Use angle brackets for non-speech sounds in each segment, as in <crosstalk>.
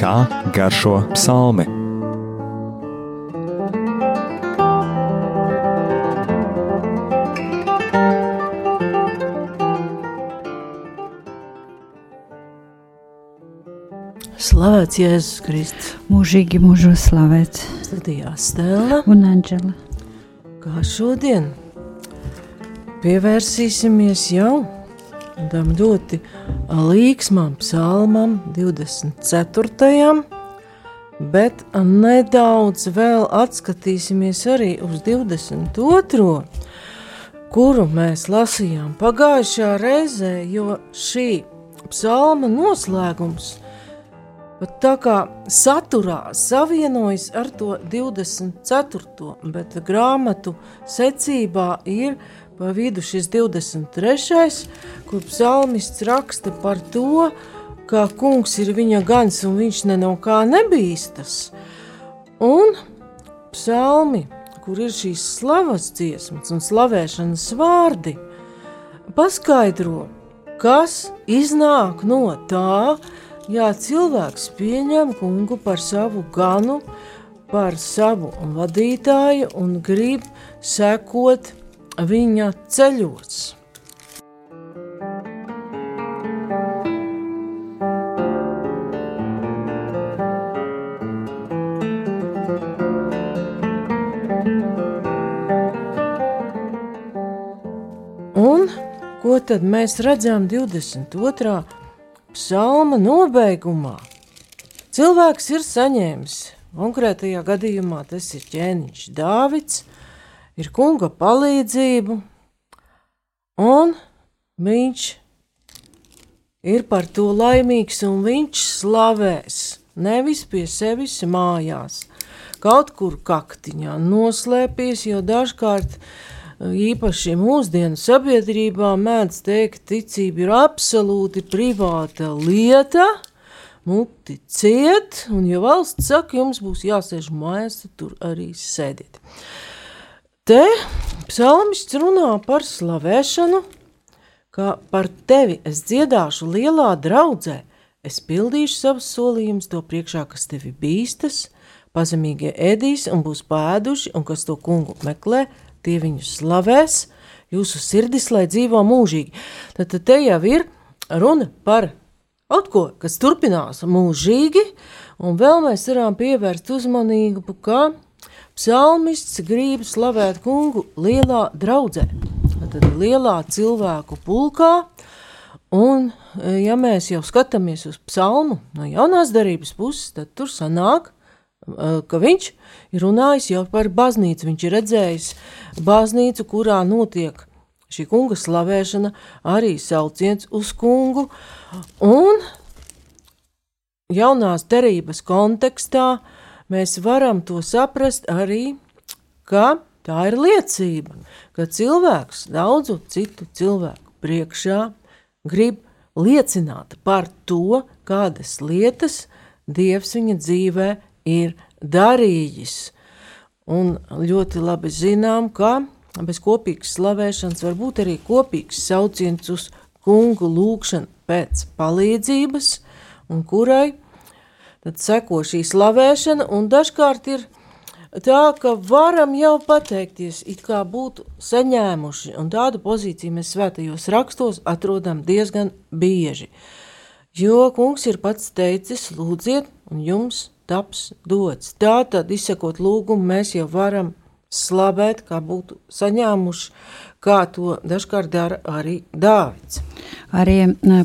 kā garšo psalmi. Slavēts Jēzus Kristus. Mūžīgi mūžos slavēts. Studijā Stela un Anģela. Kā šodien pievērsīsimies jau tam ļoti līksmam psalmam 24. Bet nedaudz vēl atskatīsimies arī uz 22. kuru mēs lasījām pagājušajā reizē, jo šī psalma noslēgums pat tā kā saturā savienojas ar to 24. bet grāmatu secībā ir pa vidu šis 23. Kur psalmists raksta par to, ka kungs ir viņa gans un viņš ne no kā nebīstas. Un psalmi, kur ir šīs slavas dziesmas un slavēšanas vārdi, paskaidro, kas iznāk no tā, ja cilvēks pieņem kungu par savu ganu, par savu vadītāju un grib sekot viņa ceļos. Ko tad mēs redzam 22. psalma nobeigumā? Cilvēks ir saņēmis, konkrētajā gadījumā tas ir ķēniņš Dāvids, ir kunga palīdzību, un viņš ir par to laimīgs, un viņš slavēs nevis pie sevis mājās, kaut kur kaktiņā noslēpies, jo dažkārt īpaši mūsdienu sabiedrībā mēdz teikt, ticība ir absolūti privāta lieta, muti ciet, un ja valsts saka, jums būs jāsēž mājās, tad tur arī sēdiet. Te psalmists runā par slavēšanu, ka par tevi es dziedāšu lielā draudzē, es pildīšu savus solījumus to priekšā, kas tevi bīstas, pazemīgie ēdīs un būs pēduši, un kas to kungu meklē, tie viņu slavēs, jūsu sirdis, lai dzīvo mūžīgi. Tad, tad te jau ir runa par kaut ko, kas turpinās mūžīgi, un vēl mēs varam pievērst uzmanību, ka Psalmists grib slavēt kungu lielā draudzē, tad lielā cilvēku pulkā, un ja mēs jau skatāmies uz psalmu no jaunās darības puses, tad tur sanāk, ka viņš ir runājis jau par baznīcu, viņš ir redzējis baznīcu, kurā notiek šī kunga slavēšana, arī sauciens uz kungu, un jaunās derības kontekstā mēs varam to saprast arī, ka tā ir liecība, ka cilvēks daudzu citu cilvēku priekšā grib liecināt par to, kādas lietas Dievs viņa dzīvē ir darījis. Un ļoti labi zinām, ka bez kopīgas slavēšanas var būt arī kopīgs sauciens uz kungu lūgšanu pēc palīdzības, un kurai Tad seko šī slavēšana, un dažkārt ir tā, ka varam jau pateikties, it kā būtu saņēmuši, un tādu pozīciju mēs svētajos rakstos atrodam diezgan bieži. Jo kungs ir pats teicis, lūdziet, un jums taps dots. Tā tad, izsakot lūgumu, mēs jau varam slavēt, kā būtu saņēmuši, kā to dažkārt dara arī Dāvids. Arī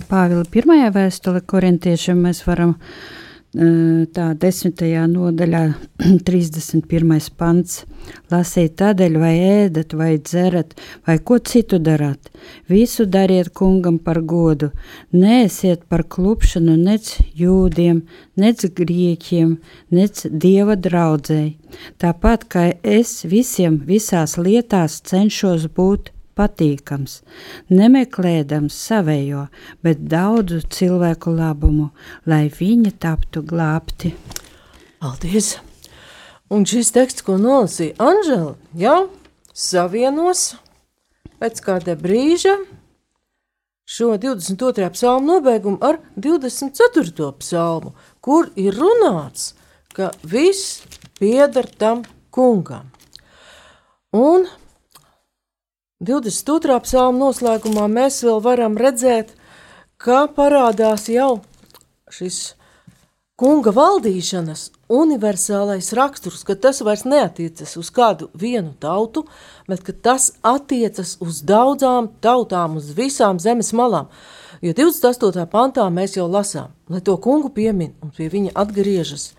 Pāvila pirmajā vēstule korintiešiem mēs varam uh, tā desmitajā nodaļā, <clears throat> 31. pants. Lasīt tādēļ, vai ēdat, vai dzerat, vai ko citu darāt. Visu dariet kungam par godu. Neesiet par klupšanu nec jūdiem, nec grieķiem, nec dieva draudzēji. Tāpat kā es visiem visās lietās cenšos būt patīkams, nemeklēdams savējo, bet daudzu cilvēku labumu, lai viņi taptu glābti. Paldies! Un šis teksts, ko nolasīja Anžela, jau savienos pēc kāda brīža šo 22. psalmu nobeigumu ar 24. psalmu, kur ir runāts, ka viss pieder tam kungam. Un 22. psalma noslēgumā mēs vēl varam redzēt, ka parādās jau šis kunga valdīšanas universālais raksturs, ka tas vairs neatiecas uz kādu vienu tautu, bet tas attiecas uz daudzām tautām, uz visām zemes malām. Jo 28. pantā mēs jau lasām, lai to kungu piemin un pie viņa atgriežas.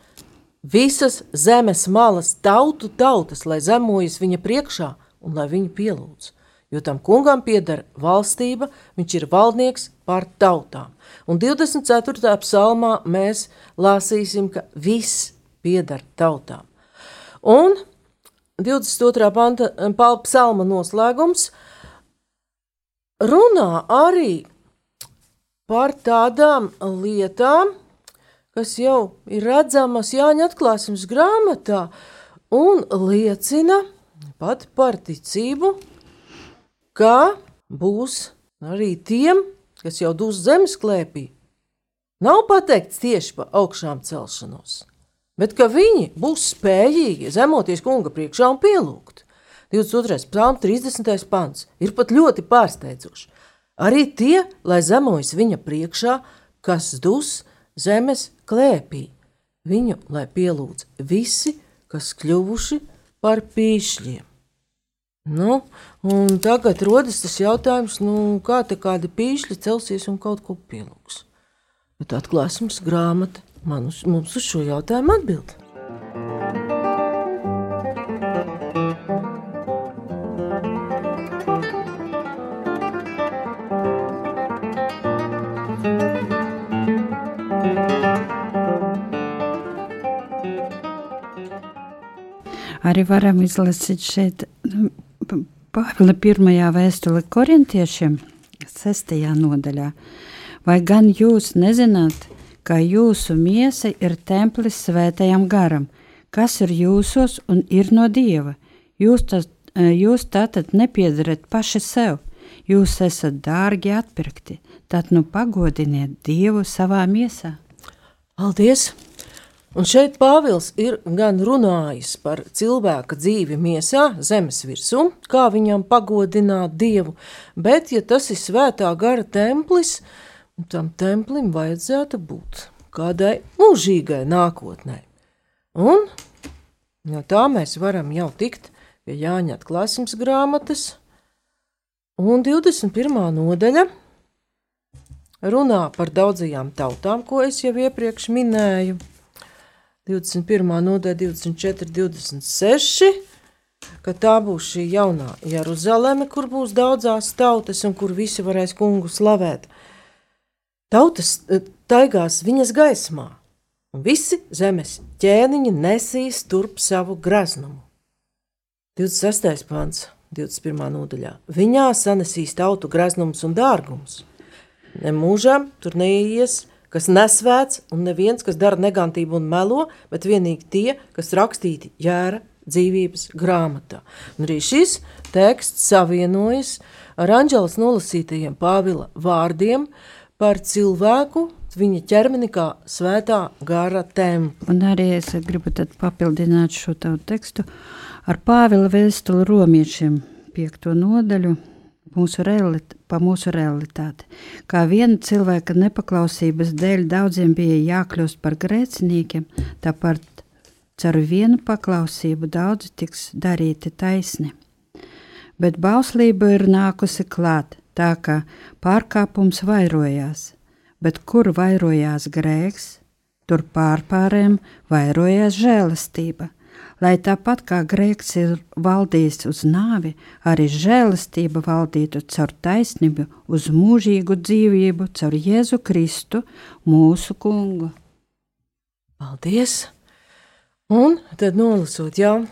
Visas zemes malas tautu tautas, lai zemojas viņa priekšā un lai viņu pielūdz jo tam kungam pieder valstība, viņš ir valdnieks pār tautām. Un 24. psalmā mēs lasīsim, ka viss pieder tautām. Un 22. Panta, psalma noslēgums runā arī par tādām lietām, kas jau ir redzamas Jāņa atklāsmes grāmatā un liecina pat par ticību ka būs arī tiem, kas jau dus zemes klēpī. Nav pateikts tieši par augšām celšanos, bet ka viņi būs spējīgi zemoties kunga priekšā un pielūgt. 22. psalms, 30. pants ir pat ļoti pārsteidzoši. Arī tie, lai zemojas viņa priekšā, kas dus zemes klēpī, viņu lai pielūdz visi, kas kļuvuši par pīšļiem. Nu, tagad rodas tas jautājums, nu, kā te kādi pīšļi celsies un kaut ko pielūgs. Bet atklāsmes grāmata man uz, mums uz šo jautājumu atbild. Arī varam izlasīt šeit Pāvila pirmajā vēstule korintiešiem, sestajā nodaļā. Vai gan jūs nezināt, ka jūsu miesa ir templis svētajam garam, kas ir jūsos un ir no dieva? Jūs, tas, jūs tātad nepiedarat paši sev, jūs esat dārgi atpirkti, tad nu pagodiniet Dievu savā miesā. Paldies! Un šeit Pāvils ir gan runājis par cilvēka dzīvi miesā, zemes virsū, kā viņam pagodināt Dievu, bet, ja tas ir svētā gara templis, tam templim vajadzētu būt kādai mūžīgai nākotnē. Un no tā mēs varam jau tikt pie Jāņa atklāsmes grāmatas, un 21. nodaļa runā par daudzajām tautām, ko es jau iepriekš minēju. 21. nodaļa, 24, 26, ka tā būs šī jaunā Jeruzaleme, kur būs daudzās tautas un kur visi varēs kungu slavēt. Tautas eh, taigās viņas gaismā, un visi zemes ķēniņi nesīs turp savu graznumu. 26. pants, 21. nodaļā. Viņā sanesīs tautu graznums un dārgums. Nemūžam tur neies kas nesvēts, un neviens, kas dara negantību un melo, bet vienīgi tie, kas rakstīti jēra dzīvības grāmatā. Un arī šis teksts savienojas ar Anģelas nolasītajiem Pāvila vārdiem par cilvēku, viņa ķermeni kā svētā gara templi. Un arī es gribu papildināt šo tavu tekstu ar Pāvila vēstuli romiešiem piekto nodaļu, mūsu realit, pa mūsu realitāti. Kā viena cilvēka nepaklausības dēļ daudziem bija jākļūst par grēciniekiem, tāpat caur vienu paklausību daudzi tiks darīti taisni. Bet bauslība ir nākusi klāt, tā ka pārkāpums vairojās, bet kur vairojās grēks, tur pārpārēm vairojās žēlastība lai tāpat kā grēks ir valdījis uz nāvi, arī žēlastība valdītu caur taisnību uz mūžīgu dzīvību, caur Jēzu Kristu, mūsu kungu. Paldies! Un tad nolasot jau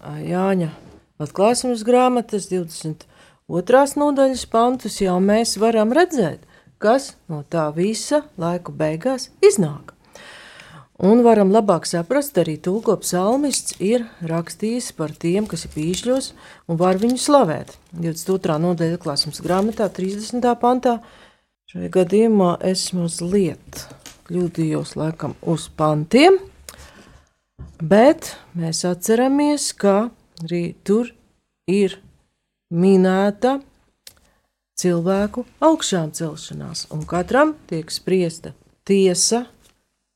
Jāņa atklāsmes grāmatas 22. nodaļas pantus, jau mēs varam redzēt, kas no tā visa laiku beigās iznāk. Un varam labāk saprast arī to, ko psalmists ir rakstījis par tiem, kas ir pīšļos un var viņu slavēt. 22. nodaļa klāsums grāmatā, 30. pantā. Šajā gadījumā es mazliet kļūdījos laikam uz pantiem, bet mēs atceramies, ka arī tur ir minēta cilvēku augšām celšanās, un katram tiek spriesta tiesa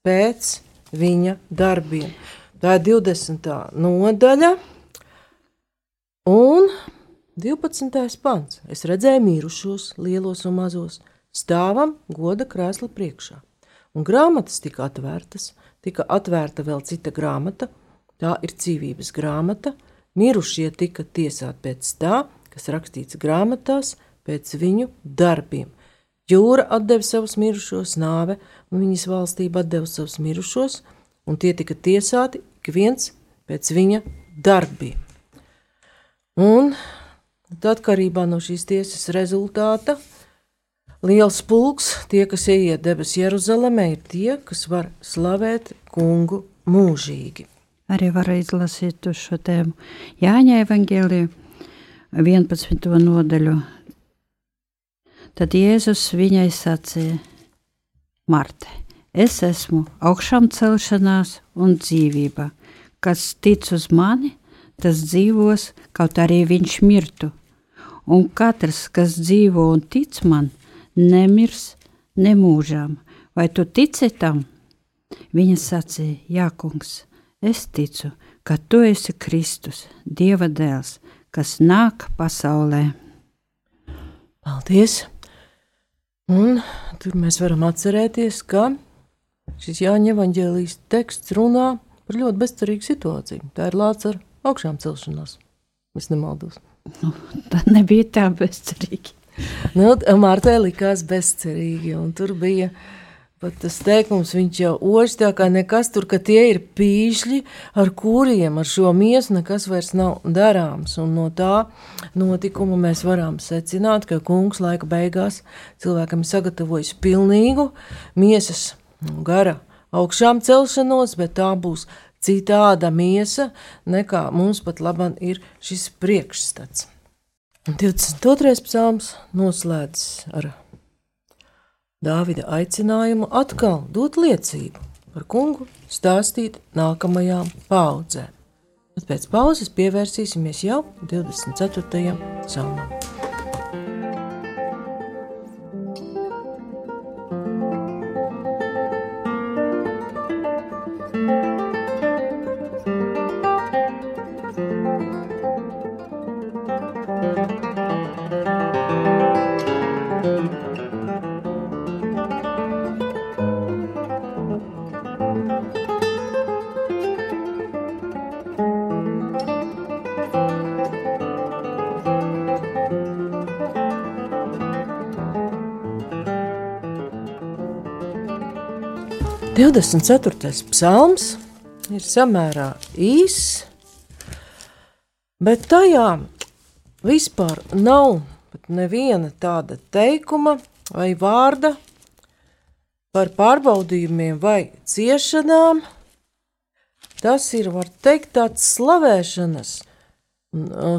pēc viņa darbiem. Tā ir 20. nodaļa un 12. pants. Es redzēju mirušos, lielos un mazos, stāvam goda krēsla priekšā. Un grāmatas tika atvērtas, tika atvērta vēl cita grāmata, tā ir dzīvības grāmata. Mirušie tika tiesāti pēc tā, kas rakstīts grāmatās, pēc viņu darbiem. Jūra deva savus mirušos, nāve un viņas valstība deva savus mirušos, un tie tika tiesāti ik viens pēc viņa darbiem. Un atkarībā no šīs tiesas rezultāta, liels pulks, tie, kas ieiet debesu Jeruzalemē, ir tie, kas var slavēt kungu mūžīgi. Arī var izlasīt šo tēmu Jāņa evaņģēliju 11. nodaļu Tad Jēzus viņai sacīja: Marte, es esmu augšām celšanās un dzīvība. Kas tic uz mani, tas dzīvos, kaut arī viņš mirtu. Un katrs, kas dzīvo un tic man, nemirs nemūžām. Vai tu tici tam? Viņa sacīja: Jā, kungs, es ticu, ka tu esi Kristus, Dieva dēls, kas nāk pasaulē. Paldies! Un tur mēs varam atcerēties, ka šis Jāņa evanģēlijas teksts runā par ļoti bezcerīgu situāciju. Tā ir lāca ar augšām celšanās. Es nemaldos. Nu, tā nebija tā bezcerīgi. Nu, Mārtai likās bezcerīgi, un tur bija uh, Pat tas teikums, viņš jau ož tā kā nekas tur, ka tie ir pīšļi, ar kuriem ar šo miesu nekas vairs nav darāms. Un no tā notikuma mēs varam secināt, ka kungs laika beigās cilvēkam ir sagatavojis pilnīgu miesas gara augšām celšanos, bet tā būs citāda miesa nekā mums pat labam ir šis priekšstats. 22. psalms noslēdz ar Dāvida aicinājumu atkal dot liecību par kungu, stāstīt nākamajām paudzēm. Bet pēc pauzes pievērsīsimies jau 24. psalmam. 24. psalms ir samērā īss, bet tajā vispār nav neviena tāda teikuma vai vārda par pārbaudījumiem vai ciešanām. Tas ir, var teikt, tāds slavēšanas,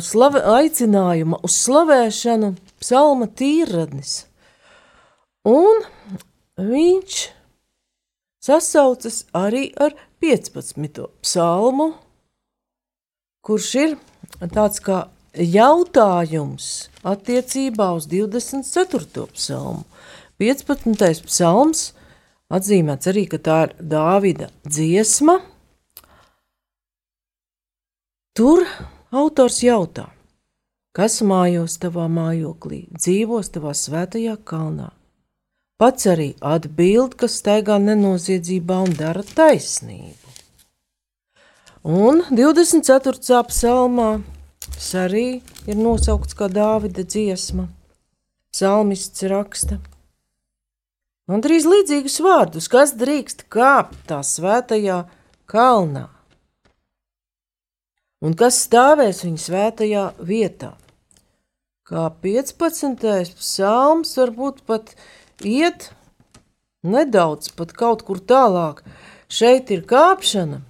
slave, aicinājuma uz slavēšanu psalma tīradnis. Un viņš sasaucas arī ar 15. psalmu, kurš ir tāds kā jautājums attiecībā uz 24. psalmu. 15. psalms atzīmēts arī, ka tā ir Dāvida dziesma. Tur autors jautā, kas mājos tavā mājoklī, dzīvos tavā svētajā kalnā, Pats arī atbild, ka staigā nenoziedzībā un dara taisnību. Un 24. psalmā tas arī ir nosaukts kā Dāvida dziesma. Psalmists raksta. Un drīz līdzīgus vārdus, kas drīkst kāpt tā svētajā kalnā, un kas stāvēs viņa svētajā vietā. Kā 15. psalms, varbūt pat iet nedaudz pat kaut kur tālāk. Šeit ir kāpšana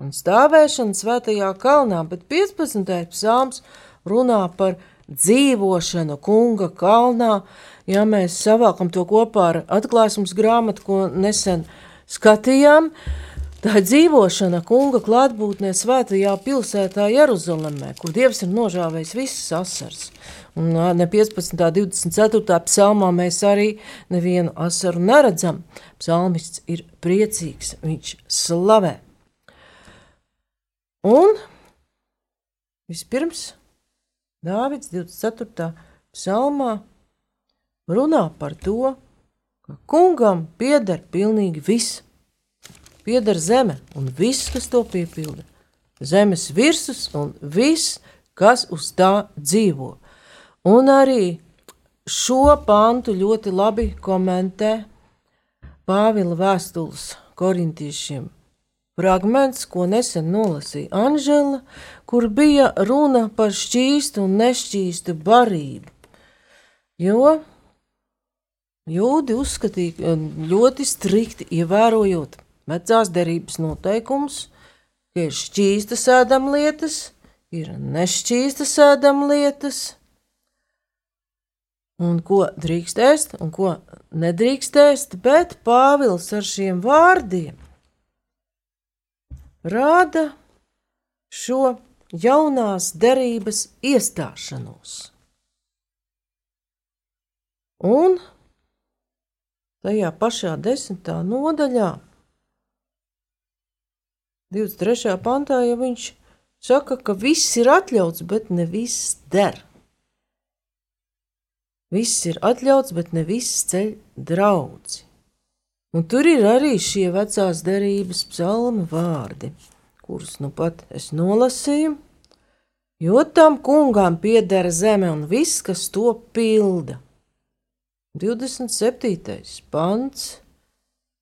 un stāvēšana svētajā kalnā, bet 15. psalms runā par dzīvošanu kunga kalnā, ja mēs savākam to kopā ar atklāsmes grāmatu, ko nesen skatījām, tā ir dzīvošana kunga klātbūtnē svētajā pilsētā Jeruzalemē, kur Dievs ir nožāvējis visas asars. Un ne 15. 24. psalmā mēs arī nevienu asaru neredzam. Psalmists ir priecīgs, viņš slavē. Un vispirms Dāvids 24. psalmā runā par to, ka kungam pieder pilnīgi viss. Pieder zeme un viss, kas to piepilda. Zemes virsmas un viss, kas uz tā dzīvo. Un arī šo pantu ļoti labi komentē Pāvila vēstules korintiešiem fragments, ko nesen nolasīja Anžela, kur bija runa par šķīstu un nešķīstu barību. Jo jūdi uzskatīja ļoti strikti ievērojot vecās derības noteikumus, ka ir šķīstas ēdamlietas, ir nešķīstas ēdamlietas, un ko drīkst ēst un ko nedrīkst ēst, bet Pāvils ar šiem vārdiem rāda šo jaunās derības iestāšanos. Un tajā pašā desmitā nodaļā, 23. pantā, ja viņš saka, ka viss ir atļauts, bet ne viss der. Viss ir atļauts, bet ne viss ceļ draudzi. Un tur ir arī šie vecās derības psalma vārdi, kurus nu pat es nolasīju. Jo tam kungām pieder zeme un viss, kas to pilda. 27. pants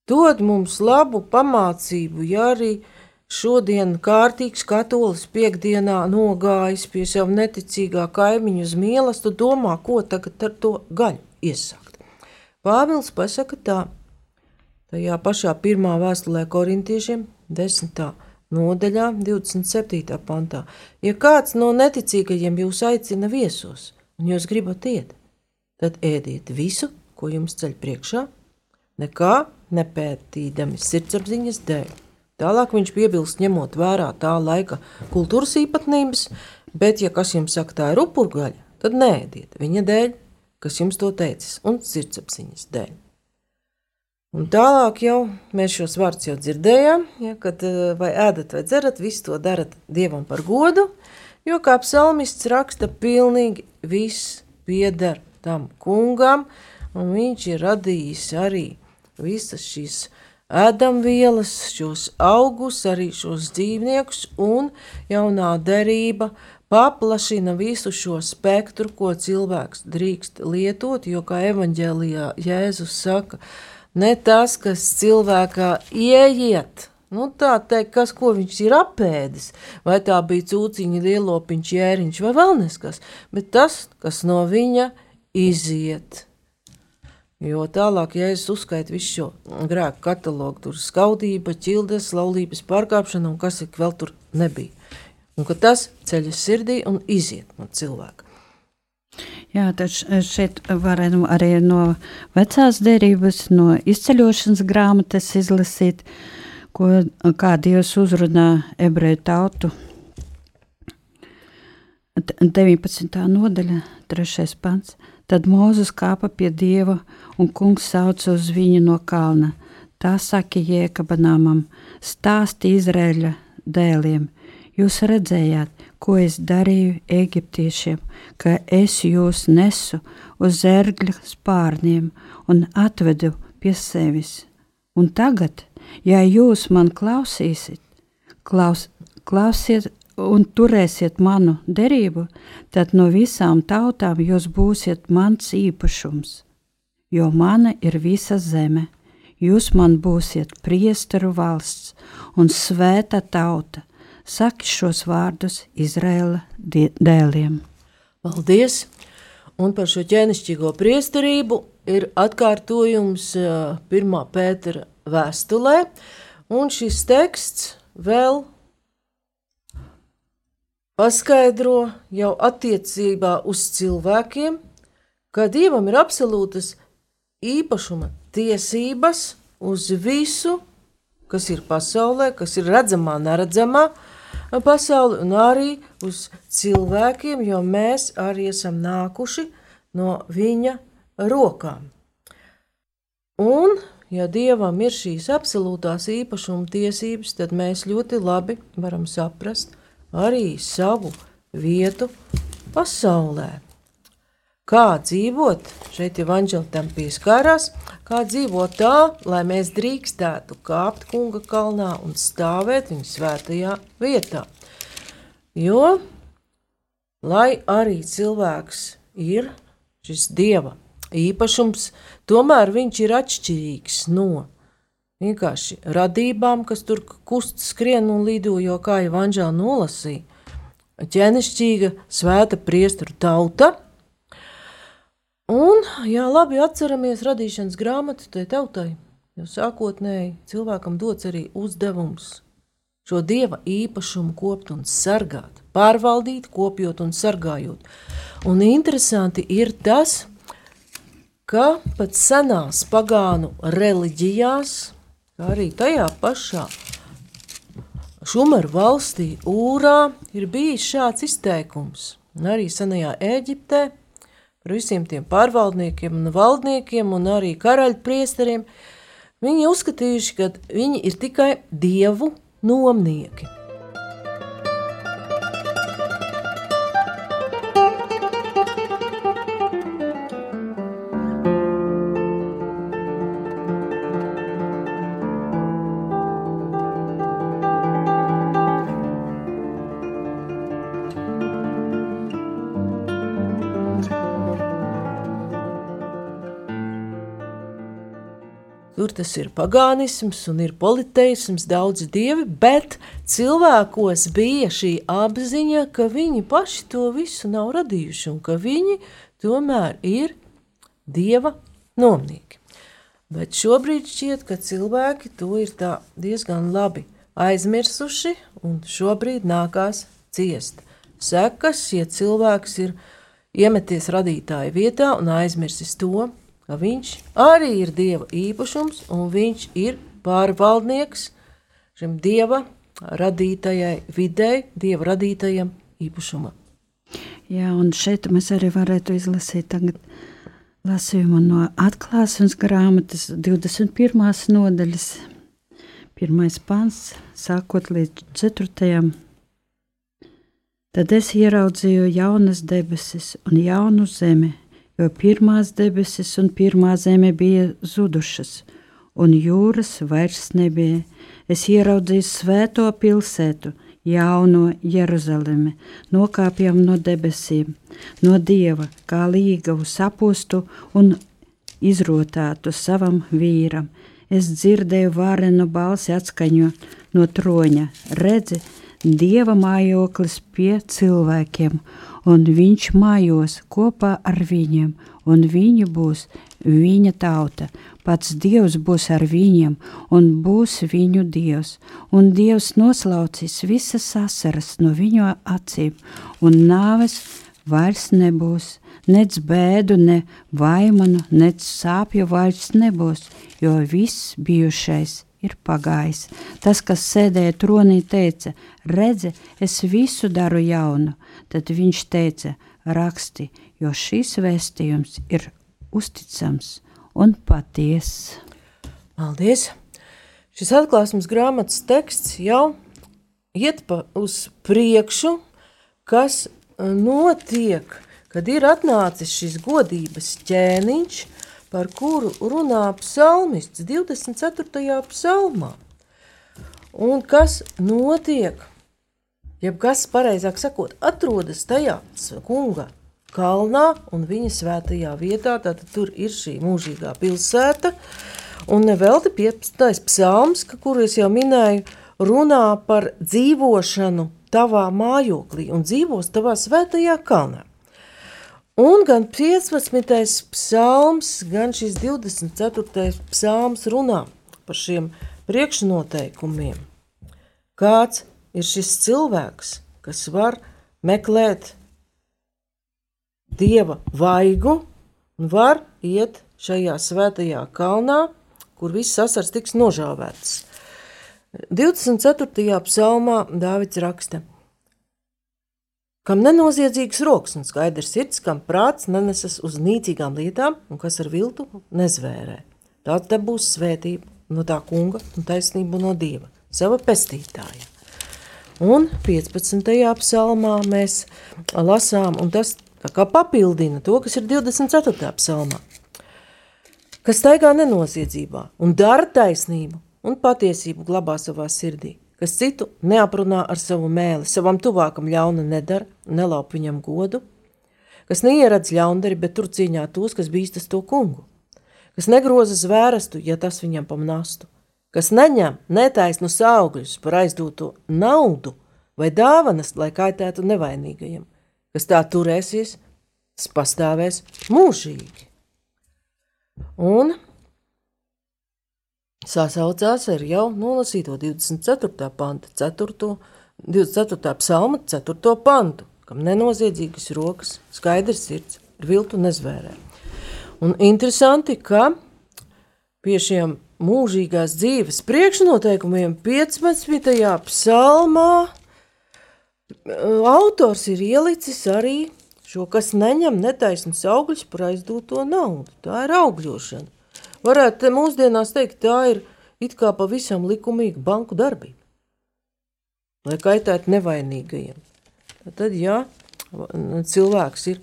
dod mums labu pamācību, ja arī šodien kārtīgs katolis piekdienā nogājis pie sev neticīgā kaimiņa uz mīlestību, domā, ko tagad ar to gaļu iesākt. Pāvils pasaka tā, Tajā pašā pirmā vēstulē korintiešiem, 10. nodaļā, 27. pantā. Ja kāds no neticīgajiem jūs aicina viesos, un jūs gribat iet, tad ēdiet visu, ko jums ceļ priekšā, nekā nepētīdami sirdsapziņas dēļ. Tālāk viņš piebilst, ņemot vērā tā laika kultūras īpatnības, bet, ja kas jums saka, tā ir upurgaļa, tad nēdiet viņa dēļ, kas jums to teicis, un sirdsapziņas dēļ. Un tālāk jau mēs šos vārdus jau dzirdējām, ja, kad eh, vai ēdat vai dzerat, visu to darat Dievam par godu, jo kā psalmists raksta, pilnīgi viss pieder tam kungam, un viņš ir radījis arī visas šīs ēdamvielas, šos augus, arī šos dzīvniekus, un jaunā derība paplašina visu šo spektru, ko cilvēks drīkst lietot, jo kā evaņģēlijā Jēzus saka, ne tas, kas cilvēkā ieiet. Nu, tā teikt, kas, viņš ir apēdis, vai tā bija cūciņa, lielopiņš, jēriņš vai vēl neskas, bet tas, kas no viņa iziet. Jo tālāk, ja es uzskaitu visu šo grēku katalogu, tur skaudība, ķildes, laulības pārkāpšana un kas ik vēl tur nebija. Un ka tas ceļas sirdī un iziet no cilvēka. Jā, tad šeit varam arī no vecās derības, no izceļošanas grāmatas izlasīt, ko, kā Dievs uzrunā ebreju tautu. 19. nodaļa, 3. pants. Tad Mūzes kāpa pie Dieva, un kungs sauca uz viņu no kalna. Tā saka Jēkabanāmam, stāsti Izrēļa dēliem. Jūs redzējāt, ko es darīju eģiptiešiem, ka es jūs nesu uz zērgļa spārniem un atvedu pie sevis. Un tagad, ja jūs man klausīsiet, klaus, klausiet un turēsiet manu derību, tad no visām tautām jūs būsiet mans īpašums, jo mana ir visa zeme. Jūs man būsiet priesteru valsts un svēta tauta, saki šos vārdus Izraēla dēliem. Paldies! Un par šo ķēnišķīgo priesterību ir atkārtojums 1. pētera vēstulē, un šis teksts vēl paskaidro jau attiecībā uz cilvēkiem, ka Dievam ir absolūtas īpašuma tiesības uz visu, kas ir pasaulē, kas ir redzamā, neredzamā pasauli, un arī uz cilvēkiem, jo mēs arī esam nākuši no viņa rokām. Un, ja Dievam ir šīs absolūtās īpašuma tiesības, tad mēs ļoti labi varam saprast arī savu vietu pasaulē. Kā dzīvot, šeit jau Anģela tam pieskārās, kā dzīvot tā, lai mēs drīkstētu kāpt kunga kalnā un stāvēt viņa svētajā vietā. Jo, lai arī cilvēks ir šis dieva īpašums, tomēr viņš ir atšķirīgs no vienkārši radībām, kas tur kust, skrien un lido, jo kā Anģela nolasīja, ķēnišķīga svēta priestru tauta. Un, jā, labi atceramies radīšanas grāmatu tai tautai, jo sākotnēji cilvēkam dots arī uzdevums šo dieva īpašumu kopt un sargāt, pārvaldīt, kopjot un sargājot. Un interesanti ir tas, ka pat senās pagānu reliģijās, kā arī tajā pašā Šumeru valstī, Ūrā, ir bijis šāds izteikums. Un arī senajā Eģiptē par visiem tiem pārvaldniekiem un valdniekiem un arī karaļpriesteriem, viņi uzskatījuši, ka viņi ir tikai dievu nomnieki. Tas ir pagānisms un ir politeisms, daudz dievi, bet cilvēkos bija šī apziņa, ka viņi paši to visu nav radījuši un ka viņi tomēr ir dieva nomnieki. Bet šobrīd šķiet, ka cilvēki to ir diezgan labi aizmirsuši un šobrīd nākās ciest. Sekas, ja cilvēks ir iemeties radītāja vietā un aizmirsis to, ka viņš arī ir dieva īpašums un viņš ir pārvaldnieks šim dieva radītajai videi, dieva radītajam īpašumam. Jā, un šeit mēs arī varētu izlasīt tagad lasījumu no atklāsmes grāmatas 21. nodaļas, pirmais pants, sākot līdz 4. Tad es ieraudzīju jaunas debesis un jaunu zemi, jo pirmās debesis un pirmā zeme bija zudušas, un jūras vairs nebija. Es ieraudzīju svēto pilsētu, jauno Jeruzalemi, nokāpjam no debesīm, no dieva, kā līgavu sapostu un izrotātu savam vīram. Es dzirdēju vārenu balsi atskaņo no troņa, redzi, dieva mājoklis pie cilvēkiem, un viņš mājos kopā ar viņiem, un viņi būs viņa tauta. Pats Dievs būs ar viņiem, un būs viņu Dievs, un Dievs noslaucīs visas asaras no viņu acīm, un nāves vairs nebūs, nec bēdu, ne vaimanu, nec sāpju vairs nebūs, jo viss bijušais ir pagājis. Tas, kas sēdēja tronī, teica: Redzi, es visu daru jaunu. Tad viņš teica: Raksti, jo šis vēstījums ir uzticams un patiess. Paldies! Šis atklāsmes grāmatas teksts jau iet pa uz priekšu, kas notiek, kad ir atnācis šis godības ķēniņš, par kuru runā psalmists 24. psalmā. Un kas notiek, jeb kas pareizāk sakot, atrodas tajā kunga kalnā un viņa svētajā vietā, tad tur ir šī mūžīgā pilsēta, un nevelti 15. psalms, kuru es jau minēju, runā par dzīvošanu tavā mājoklī un dzīvos tavā svētajā kalnā. Un gan 15. psalms, gan šis 24. psalms runā par šiem priekšnoteikumiem. Kāds ir šis cilvēks, kas var meklēt dieva vaigu un var iet šajā svētajā kalnā, kur viss sasars tiks nožāvēts. 24. psalmā Dāvids raksta: Kam nenoziedzīgs rokas un skaidrs sirds, kam prāts nenesas uz nīcīgām lietām un kas ar viltu nezvērē. Tāds te būs svētība no tā kunga un taisnība no dieva, sava pestītāja. Un 15. psalmā mēs lasām, un tas kā papildina to, kas ir 24. psalmā. Kas staigā nenoziedzībā un dara taisnību un patiesību glabā savā sirdī, kas citu neaprunā ar savu mēli, savam tuvākam ļauna nedara, nelaup viņam godu, kas neieradz ļaundari, bet tur cīņā tos, kas bīstas to kungu, kas negroza zvērestu, ja tas viņam pamnastu, kas neņem netaisnu saugļus par aizdoto naudu vai dāvanas, lai kaitētu nevainīgajam, kas tā turēsies, tas pastāvēs mūžīgi. Un sasaucās ar jau nolasīto 24. panta 4. 24. psalma 4. pantu, kam nenoziedzīgas rokas, skaidrs sirds, ir viltu nezvērē. Un interesanti, ka pie šiem mūžīgās dzīves priekšnoteikumiem 15. psalmā uh, autors ir ielicis arī šo, kas neņem netaisnas augļus par aizdūto naudu. Tā ir augļošana. Varētu mūsdienās teikt, tā ir it kā pavisam likumīga banku darbība. Lai kaitētu nevainīgajiem. Tad, ja cilvēks ir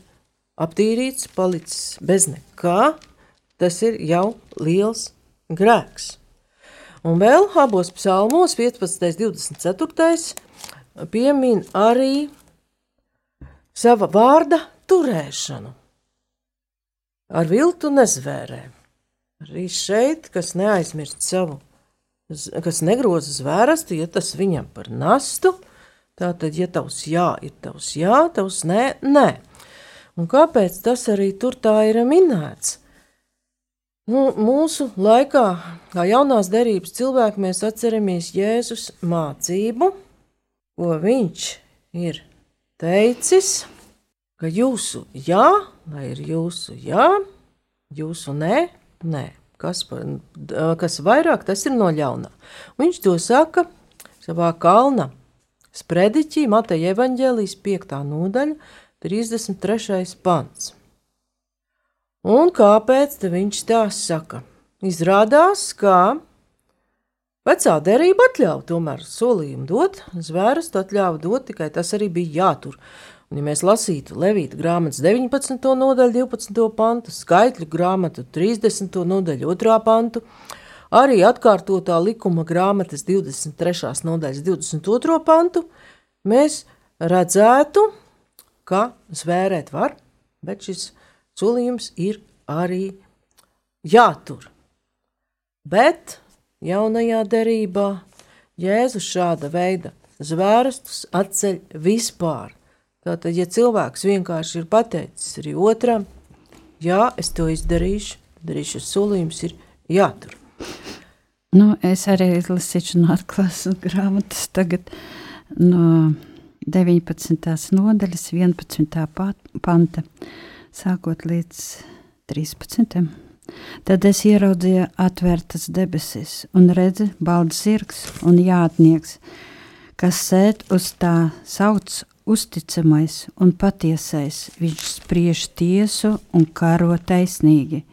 aptīrīts, palicis bez nekā, tas ir jau liels grēks. Un vēl abos psalmos, 15. un 24. piemin arī sava vārda turēšanu. Ar viltu nezvērē. Arī šeit, kas neaizmirst savu, kas negroza zvērstu, ja tas viņam par nastu, tātad, ja tavs jā ir tavs jā, tavs nē, nē. Un kāpēc tas arī tur tā ir minēts? Nu, mūsu laikā, kā jaunās derības cilvēki, mēs atceramies Jēzus mācību, ko viņš ir teicis, ka jūsu jā, lai ir jūsu jā, jūsu nē, nē. Kas, par, kas vairāk, tas ir no ļaunā. Viņš to saka savā kalna sprediķī, Mateja evaņģēlijas 5. nodaļa, 33. pants. Un kāpēc viņš tā saka? Izrādās, ka vecā derība atļāva tomēr solījumu dot, zvērstu atļāva dot, tikai tas arī bija jātur. Un, ja mēs lasītu Levīta grāmatas 19. nodaļu, 12. pantu, skaitļu grāmatu 30. nodaļu, 2. pantu, arī atkārtotā likuma grāmatas 23. nodaļas 22. pantu, mēs redzētu, ka zvērēt var, bet šis solījums ir arī jātur. Bet jaunajā derībā Jēzus šāda veida zvērstus atceļ vispār. Tātad, ja cilvēks vienkārši ir pateicis arī otram, jā, es to izdarīšu, darīšu solījums, ir jātur. Nu, es arī lasīšu no atklāsmes grāmatas tagad no 19. nodaļas 11. panta sākot līdz 13. Tad es ieraudzīju atvērtas debesis un redzu baldu zirgs un jātnieks, kas sēž uz tā sauc uzticamais un patiesais. Viņš spriež tiesu un karo taisnīgi.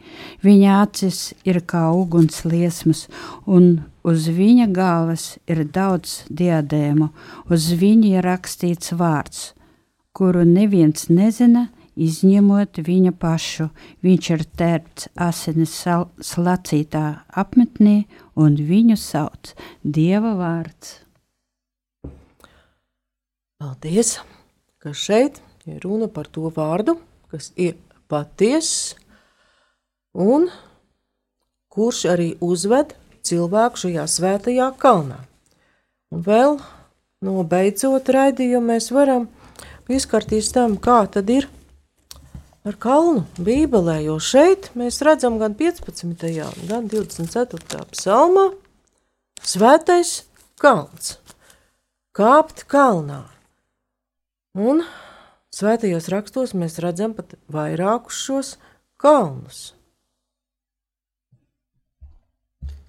Viņa acis ir kā uguns liesmas, un uz viņa galvas ir daudz diadēmu. Uz viņa ir rakstīts vārds, kuru neviens nezina, izņemot viņa pašu. Viņš ir tērpts asinis slacītā apmetnī, un viņu sauc Dieva vārds. Paldies, ka šeit ir runa par to vārdu, kas ir patiess un kurš arī uzved cilvēku šajā svētajā kalnā. Un vēl nobeidzot raidījumu mēs varam pieskarties tam, kā tad ir ar kalnu Bībelē, jo šeit mēs redzam gan 15. gan 24. psalmā svētais kalns, kāpt kalnā. Un svētajos rakstos mēs redzam pat vairākus šos kalnus.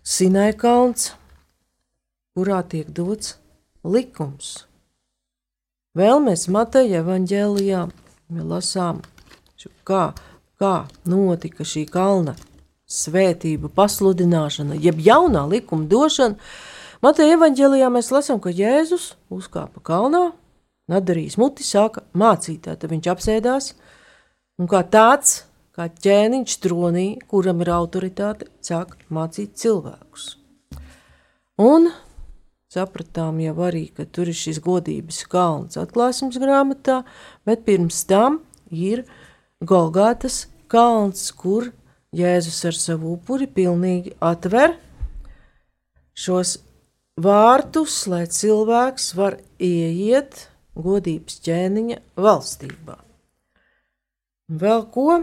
Sinai kalns, kurā tiek dots likums. Vēl mēs Mateja evaņģēlijā lasām, kā, kā notika šī kalna svētība, pasludināšana, jeb jaunā likuma došana. Mateja evaņģēlijā mēs lasām, ka Jēzus uzkāpa kalnā, nadarījis muti, sāka mācīt. Tad viņš apsēdās un kā tāds, kā ķēniņš tronī, kuram ir autoritāte, sāk mācīt cilvēkus. Un sapratām jau arī, ka tur ir šis godības kalns atklāsmes grāmatā, bet pirms tam ir Golgātas kalns, kur Jēzus ar savu upuri pilnīgi atver šos vārtus, lai cilvēks var ieiet godības ķēniņa valstībā. Vēl ko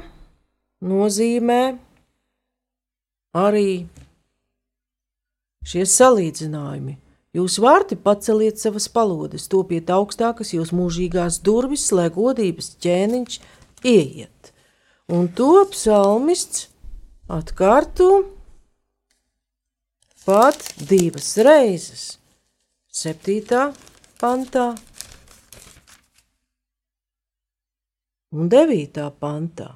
nozīmē arī šie salīdzinājumi. Jūs vārti paceliet savas palodes, topiet augstākas jūs mūžīgās durvis, lai godības ķēniņš ieiet. Un to psalmists atkārto pat divas reizes. Septītā pantā un devītā pantā.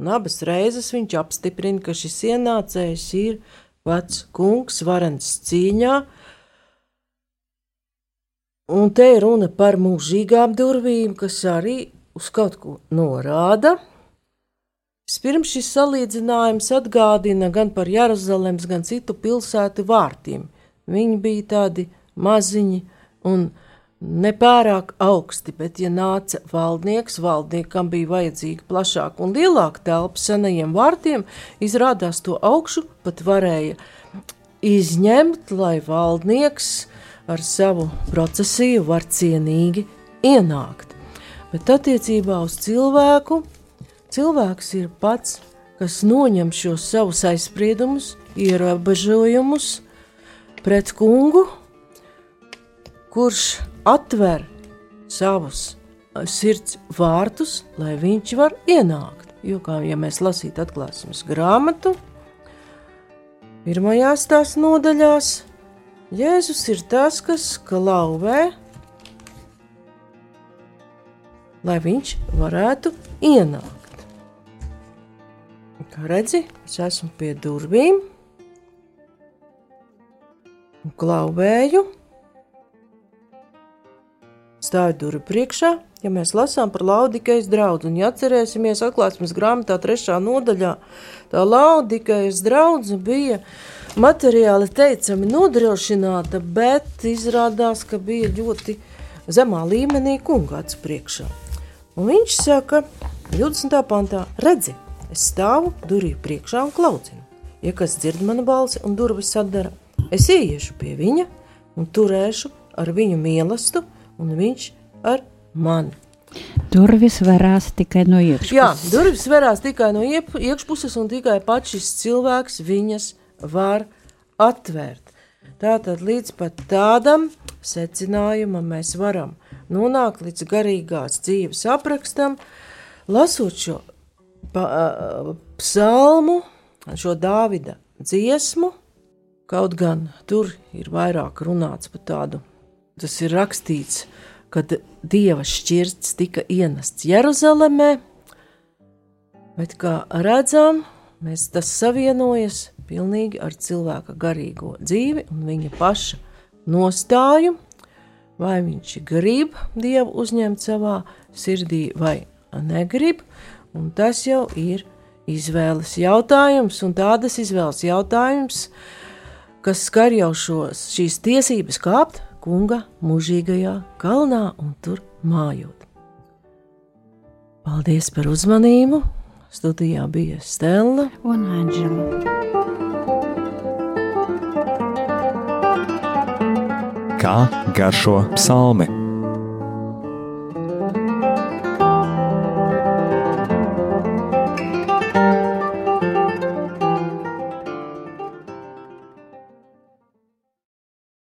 Un abas reizes viņš apstiprina, ka šis ienācējs ir vecs kungs, varens cīņā, un te ir runa par mūžīgām durvīm, kas arī uz kaut ko norāda. Vispirms šis salīdzinājums atgādina gan par Jeruzalemes, gan citu pilsētu vārtiem. Viņi bija tādi maziņi un nepārāk augsti, bet, ja nāca valdnieks, valdniekam bija vajadzīga plašāka un lielāka telpa senajiem vārtiem, izrādās to augšu pat varēja izņemt, lai valdnieks ar savu procesiju var cienīgi ienākt. Bet attiecībā uz cilvēku Cilvēks ir pats, kas noņem šos savus aizspriedumus, ierobežojumus pret kungu, kurš atver savus sirds vārtus, lai viņš var ienākt. Jo, kā ja mēs lasītu atklāsmes grāmatu, pirmajās tās nodaļās, Jēzus ir tas, kas klauvē, lai viņš varētu ienākt. Kā redzi, es esmu pie durvīm klauvēju. Stāju durvju priekšā, ja mēs lasām par Laudikejas draugu, un ja atcerēsimies atklāsmes grāmatā trešā nodaļā, tā Laudikejas drauga bija materiāli teicami nodrošināta, bet izrādās, ka bija ļoti zemā līmenī kunga acu priekšā. Un viņš saka, 20. pantā, redzi, Es stāvu durvju priekšā un klaucinu. Ja kas dzird manu balsi un durvis atdara, es ieiešu pie viņa un turēšu ar viņu mīlestību, un viņš ar mani. Durvis varās tikai no iekšpuses. Jā, durvis varās tikai no iekšpuses, un tikai pats šis cilvēks viņas var atvērt. Tātad līdz pat tādam secinājumam mēs varam nonākt līdz garīgās dzīves aprakstam, lasot šo pa, psalmu, šo Dāvida dziesmu, kaut gan tur ir vairāk runāts par tādu, tas ir rakstīts, kad Dieva šķirts tika ienests Jeruzalemē, bet kā redzam, mēs tas savienojas pilnīgi ar cilvēka garīgo dzīvi un viņa paša nostāju, vai viņš grib Dievu uzņemt savā sirdī vai negrib, Un tas jau ir izvēles jautājums, un tādas izvēles jautājums, kas skar jau šos, šīs tiesības kāpt kunga mūžīgajā kalnā un tur mājot. Paldies par uzmanību! Studijā bija Stela un Anģela. Kā garšo psalmi?